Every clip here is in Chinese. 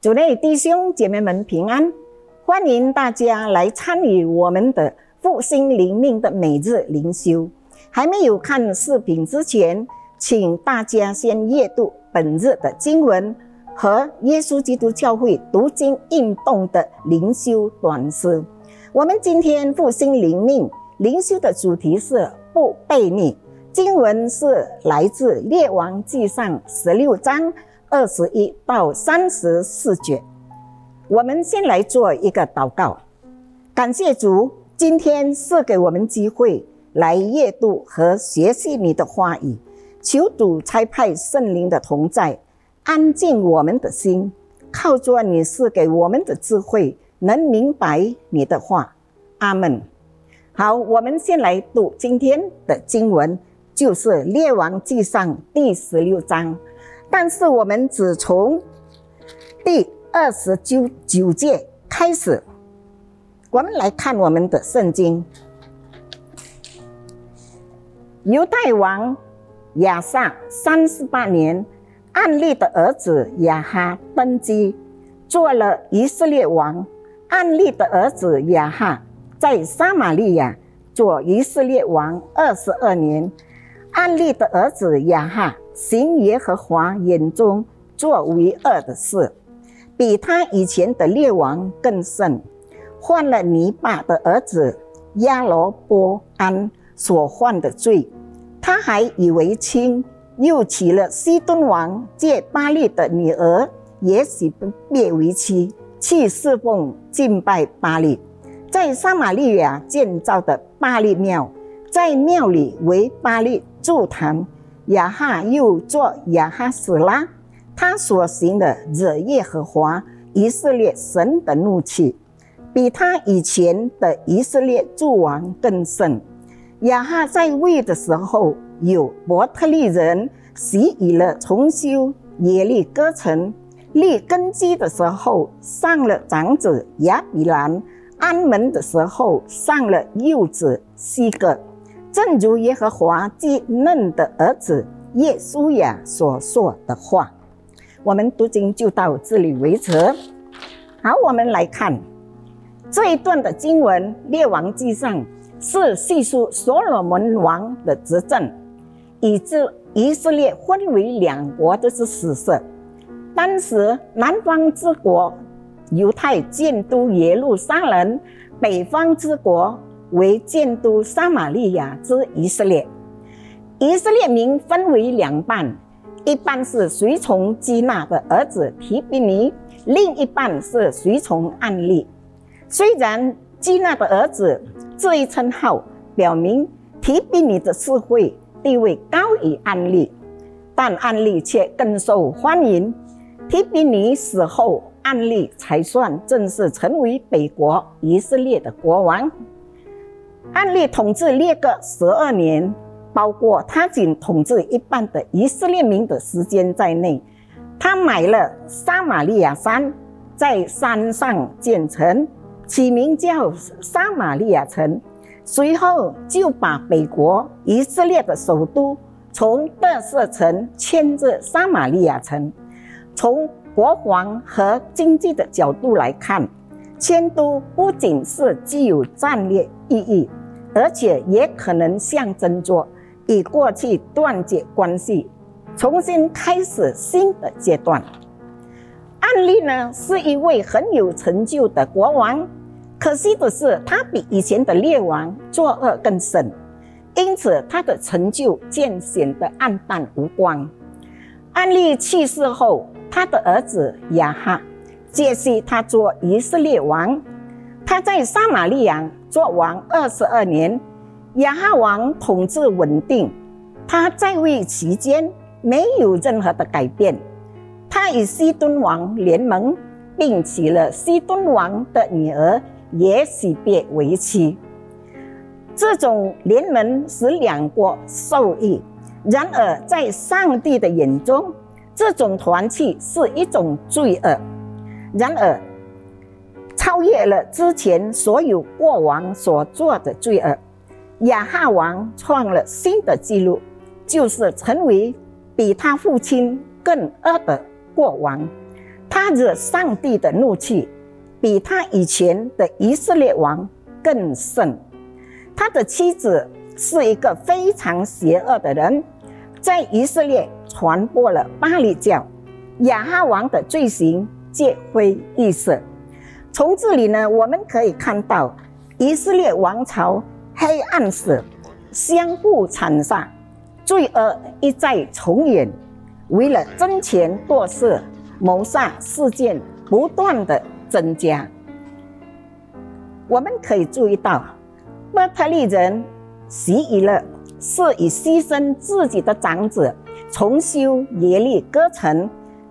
主内弟兄姐妹们平安，欢迎大家来参与我们的复兴灵命的每日灵修。还没有看视频之前，请大家先阅读本日的经文和耶稣基督教会读经运动的灵修短诗。我们今天复兴灵命灵修的主题是不悖逆，经文是来自列王记上十六章。二十一到三十四节，我们先来做一个祷告，感谢主，今天赐给我们机会来阅读和学习你的话语，求主差派圣灵的同在，安静我们的心，靠着你赐给我们的智慧，能明白你的话。阿门。好，我们先来读今天的经文，就是《列王记上》第十六章。但是我们只从第二十九九节开始，我们来看我们的圣经。犹太王亚萨三十八年，暗利的儿子亚哈登基，做了以色列王。暗利的儿子亚哈在撒玛利亚做以色列王二十二年。暗利的儿子亚哈。行耶和华眼中作为恶的事，比他以前的列王更甚，犯了尼巴的儿子亚罗波安所犯的罪。他还以为亲，又娶了西顿王借巴利的女儿也许不灭为妻，去侍奉敬拜巴利，在撒玛利亚建造的巴利庙，在庙里为巴利祝坛。亚哈又做亚哈死拉，他所行的惹耶和华以色列神的怒气，比他以前的以色列诸王更甚。亚哈在位的时候，有伯特利人习以了重修耶利哥城，立根基的时候上了长子亚比兰，安门的时候上了幼子西格。正如耶和华祭嫩的儿子耶稣亚所说的话，我们读经就到这里为止。好，我们来看这一段的经文，《列王记上》是叙述所罗门王的执政，以致以色列分为两国的是史实。当时南方之国犹太建都耶路撒冷，北方之国。为建都撒玛利亚之以色列，以色列民分为两半，一半是随从基纳的儿子提比尼，另一半是随从暗利。虽然基纳的儿子这一称号表明提比尼的智慧地位高于暗利，但暗利却更受欢迎。提比尼死后，暗利才算正式成为北国以色列的国王。暗利统治列个十二年，包括他仅统治一半的以色列民的时间在内。他买了撒玛利亚山，在山上建城，起名叫撒玛利亚城。随后就把北国以色列的首都从特色城迁至撒玛利亚城。从国防和经济的角度来看，迁都不仅是具有战略意义。而且也可能象征着与过去断绝关系，重新开始新的阶段。案例呢是一位很有成就的国王，可惜的是他比以前的列王作恶更甚，因此他的成就渐显得暗淡无光。案例去世后，他的儿子亚哈接续他做以色列王，他在撒玛利亚。做王二十二年，亚哈王统治稳定，他在位期间没有任何的改变。他与西敦王联盟，并娶了西敦王的女儿耶喜别为妻。这种联盟使两国受益。然而，在上帝的眼中，这种团契是一种罪恶。然而，超越了之前所有过往所做的罪恶，亚哈王创了新的纪录，就是成为比他父亲更恶的国王。他惹上帝的怒气，比他以前的以色列王更甚。他的妻子是一个非常邪恶的人，在以色列传播了巴黎教。亚哈王的罪行皆非易色。从这里呢，我们可以看到以色列王朝黑暗史相互残杀，罪恶一再重演。为了争权夺势，谋杀事件不断的增加。我们可以注意到，伯特利人习以勒是以牺牲自己的长子重修耶利哥城，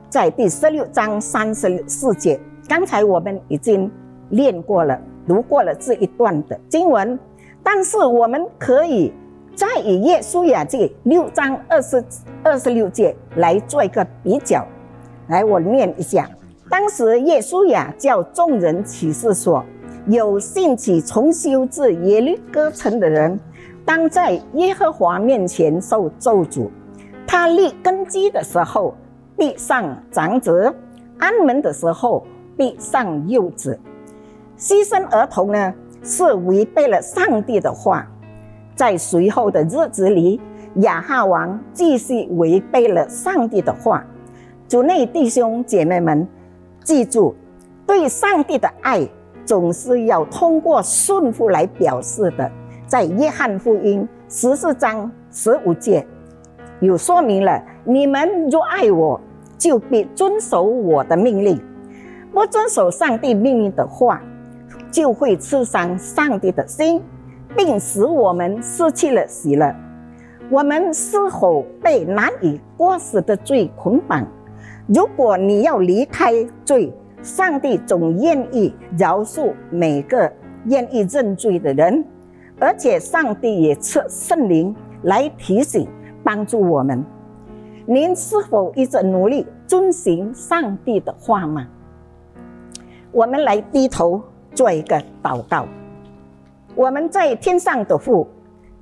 在第十六章三十四节，刚才我们已经练过了，读过了这一段的经文，但是我们可以。再以耶稣雅记六章二十二十六节来做一个比较，来我念一下。当时耶稣雅叫众人起誓说：“有兴起重修至耶律哥城的人，当在耶和华面前受咒诅。他立根基的时候，地上长子；安门的时候，必上幼子。牺牲儿童呢，是违背了上帝的话。”在随后的日子里，亚哈王继续违背了上帝的话。主内弟兄姐妹们，记住，对上帝的爱总是要通过顺服来表示的。在约翰福音十四章十五节，有说明了：你们若爱我，就必遵守我的命令；不遵守上帝命令的话，就会刺伤上帝的心。并使我们失去了喜乐。我们是否被难以割舍的罪捆绑？如果你要离开罪，上帝总愿意饶恕每个愿意认罪的人，而且上帝也赐圣灵来提醒、帮助我们。您是否一直努力遵循上帝的话吗？我们来低头做一个祷告。我们在天上的父，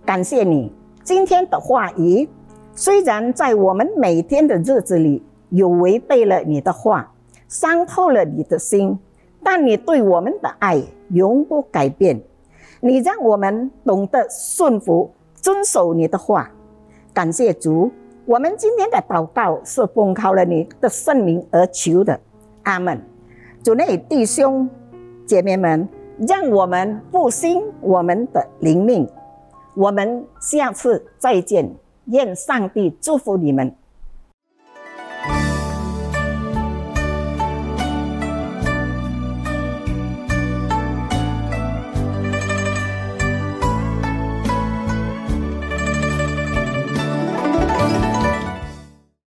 感谢你今天的话语。虽然在我们每天的日子里有违背了你的话，伤透了你的心，但你对我们的爱永不改变。你让我们懂得顺服、遵守你的话。感谢主，我们今天的祷告是奉靠了你的圣名而求的。阿门。主内弟兄姐妹们。让我们复兴我们的灵命。我们下次再见，愿上帝祝福你们。